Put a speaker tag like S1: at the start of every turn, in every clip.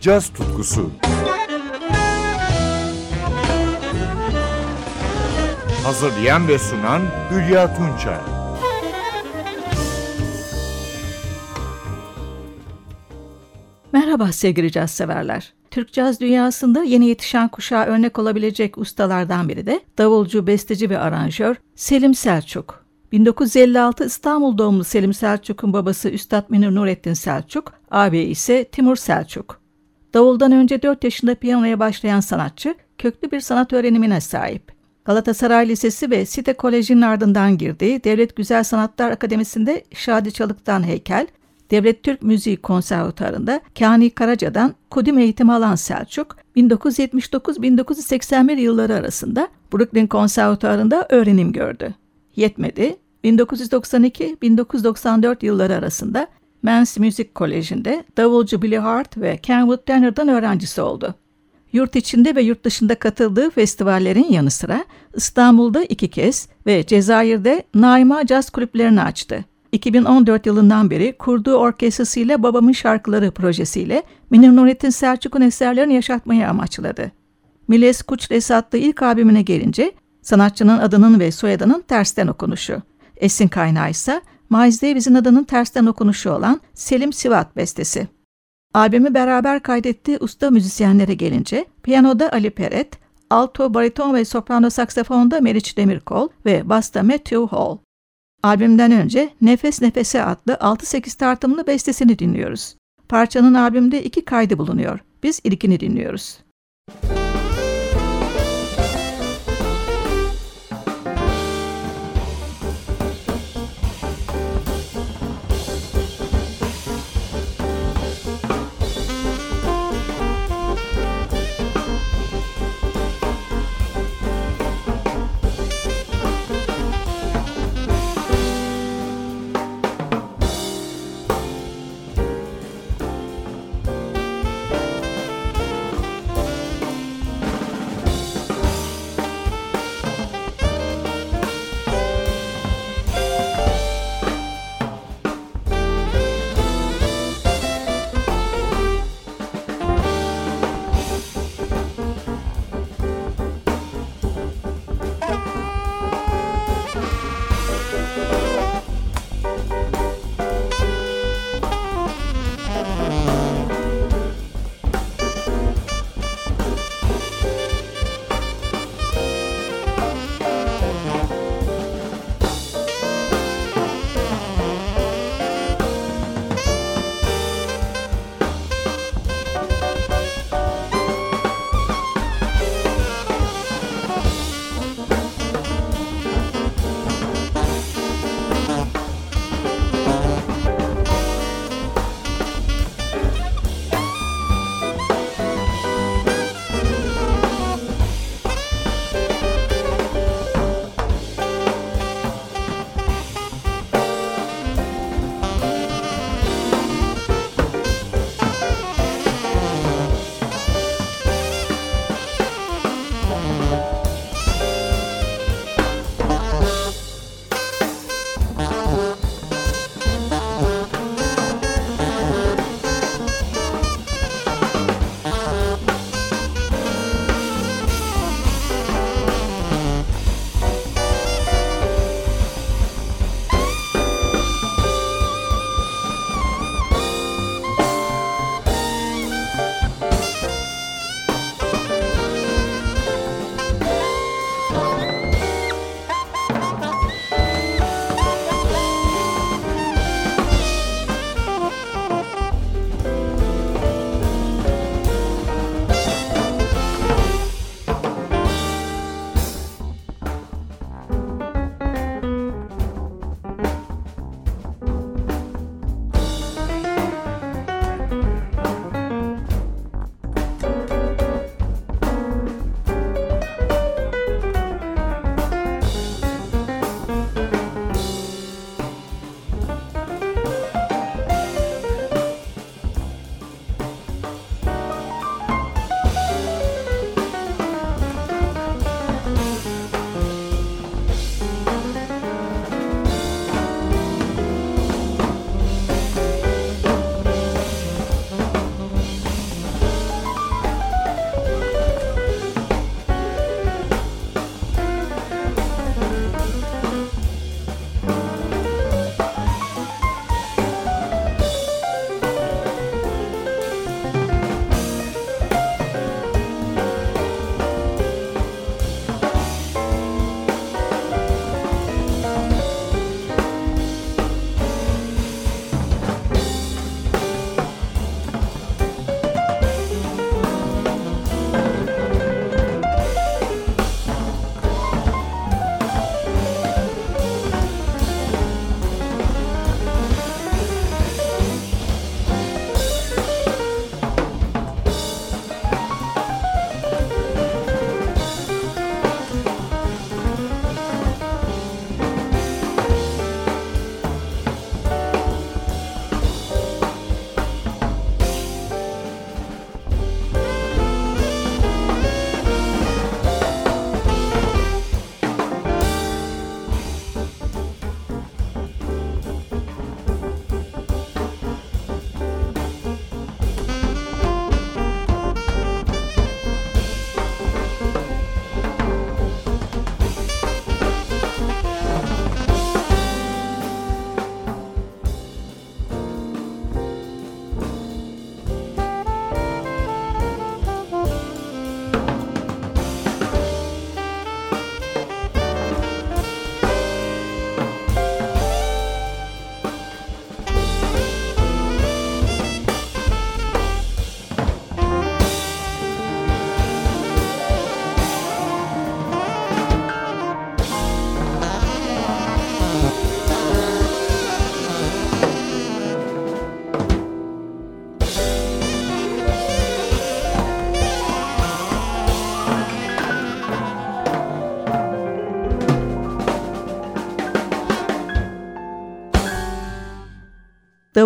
S1: caz tutkusu. Hazırlayan ve sunan Hülya Tunçay.
S2: Merhaba sevgili caz severler. Türk caz dünyasında yeni yetişen kuşağa örnek olabilecek ustalardan biri de davulcu, besteci ve aranjör Selim Selçuk. 1956 İstanbul doğumlu Selim Selçuk'un babası Üstad Münir Nurettin Selçuk, abi ise Timur Selçuk. Davuldan önce 4 yaşında piyanoya başlayan sanatçı, köklü bir sanat öğrenimine sahip. Galatasaray Lisesi ve Site Koleji'nin ardından girdiği Devlet Güzel Sanatlar Akademisi'nde Şadi Çalık'tan heykel, Devlet Türk Müziği Konservatuarı'nda Kani Karaca'dan kudim eğitimi alan Selçuk, 1979-1981 yılları arasında Brooklyn Konservatuarı'nda öğrenim gördü. Yetmedi, 1992-1994 yılları arasında Men's Music Koleji'nde davulcu Billy Hart ve Kenwood Tanner'dan öğrencisi oldu. Yurt içinde ve yurt dışında katıldığı festivallerin yanı sıra İstanbul'da iki kez ve Cezayir'de Naima Caz kulüplerini açtı. 2014 yılından beri kurduğu orkestrasıyla Babamın Şarkıları projesiyle Münir Nurettin Selçuk'un eserlerini yaşatmayı amaçladı. Miles Kuçres adlı ilk albümüne gelince sanatçının adının ve soyadının tersten okunuşu. Esin kaynağı ise Miles Davis'in adının tersten okunuşu olan Selim Sivat bestesi. Albümü beraber kaydettiği usta müzisyenlere gelince piyanoda Ali Peret, alto, bariton ve soprano saksafonda Meriç Demirkol ve basta Matthew Hall. Albümden önce Nefes Nefese adlı 6-8 tartımlı bestesini dinliyoruz. Parçanın albümde iki kaydı bulunuyor. Biz ilkini dinliyoruz. Müzik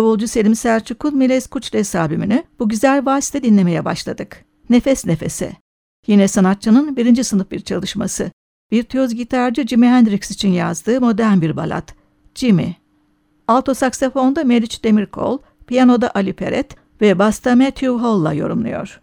S2: Davulcu Selim Selçuk'un Miles Kuçles albümünü bu güzel valsle dinlemeye başladık. Nefes Nefese. Yine sanatçının birinci sınıf bir çalışması. Virtüöz gitarcı Jimi Hendrix için yazdığı modern bir balat. Jimmy. Alto saksafonda Meriç Demirkol, piyanoda Ali Peret ve basta Matthew Hall'la yorumluyor.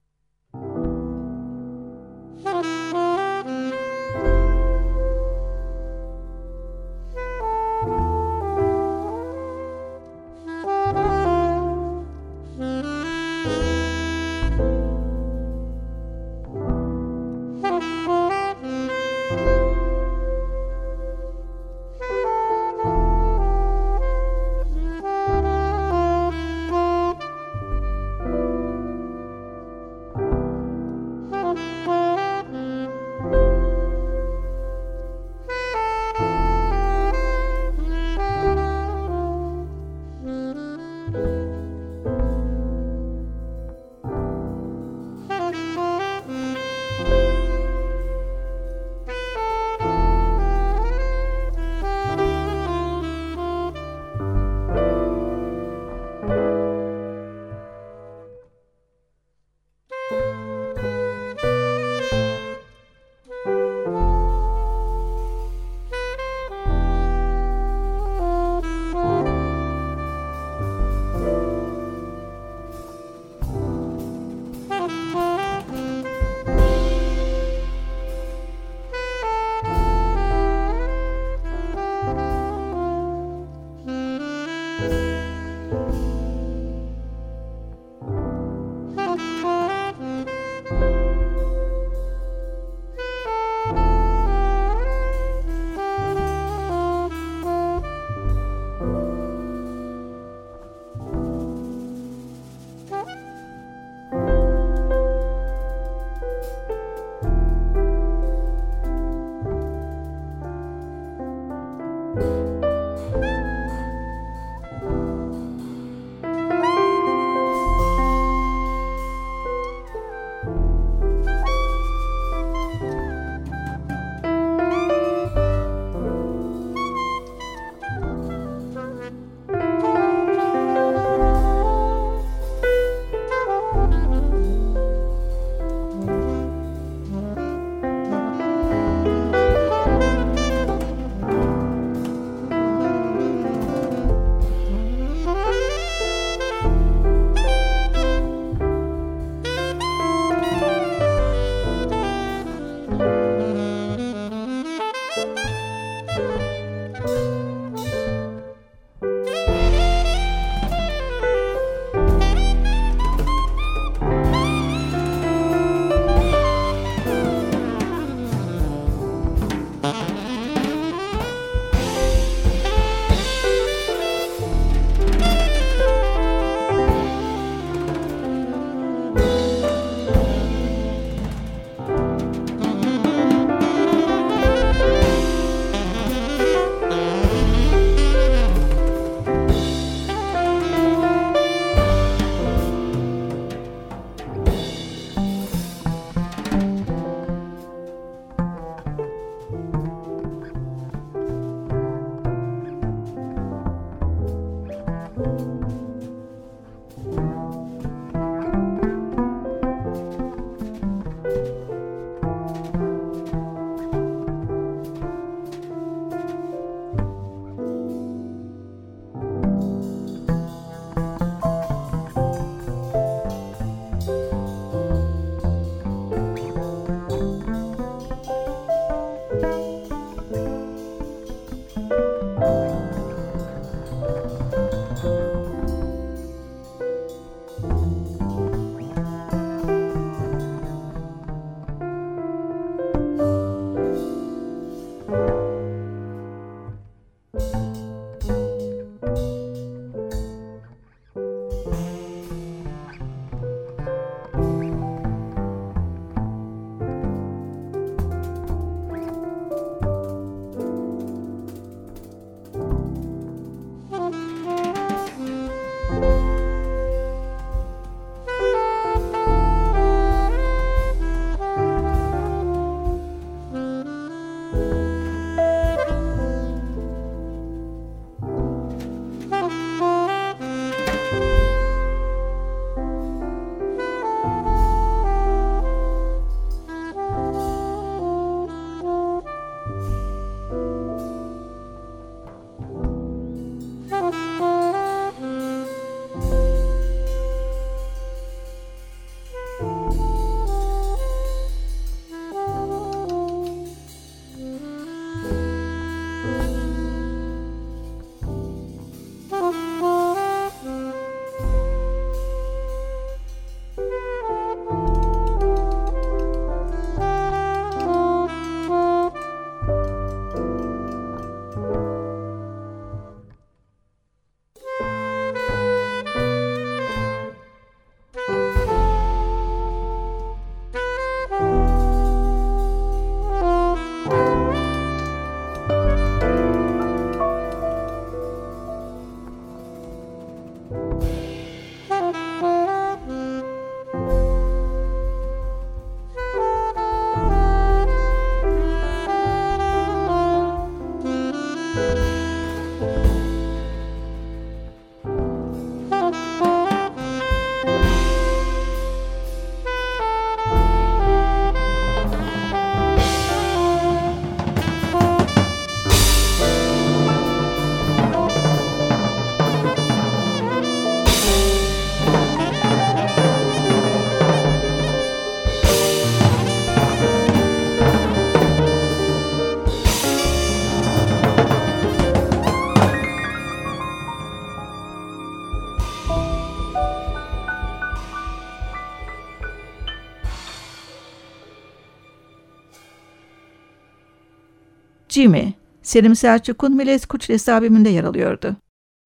S2: Jimmy, Selim Selçuk'un Millet Kuçlesi albümünde yer alıyordu.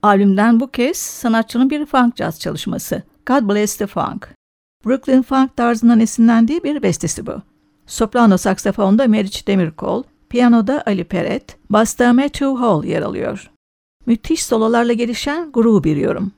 S2: Albümden bu kez sanatçının bir funk jazz çalışması, God Bless the Funk. Brooklyn Funk tarzından esinlendiği bir bestesi bu. Soprano saksafonda Meriç Demirkol, piyanoda Ali Peret, basta Matthew Hall yer alıyor. Müthiş sololarla gelişen groove bir yorum.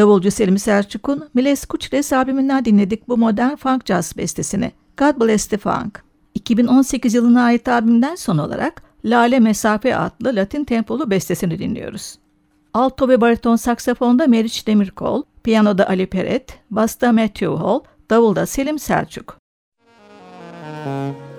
S2: Davulcu Selim Selçuk'un Miles Kuçres albümünden dinledik bu modern funk jazz bestesini. God Bless the Funk. 2018 yılına ait albümden son olarak Lale Mesafe adlı Latin tempolu bestesini dinliyoruz. Alto ve bariton saksafonda Meriç Demirkol, piyanoda Ali Peret, basta Matthew Hall, davulda Selim Selçuk. Müzik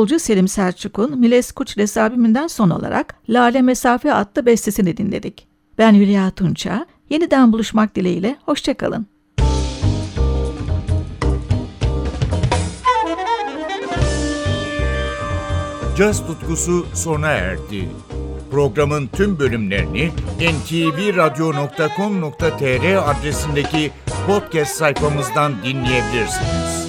S2: davulcu Selim Selçuk'un Miles Kuçles albümünden son olarak Lale Mesafe adlı bestesini dinledik. Ben Hülya Tunça, yeniden buluşmak dileğiyle, hoşçakalın.
S1: Caz tutkusu sona erdi. Programın tüm bölümlerini ntvradio.com.tr adresindeki podcast sayfamızdan dinleyebilirsiniz.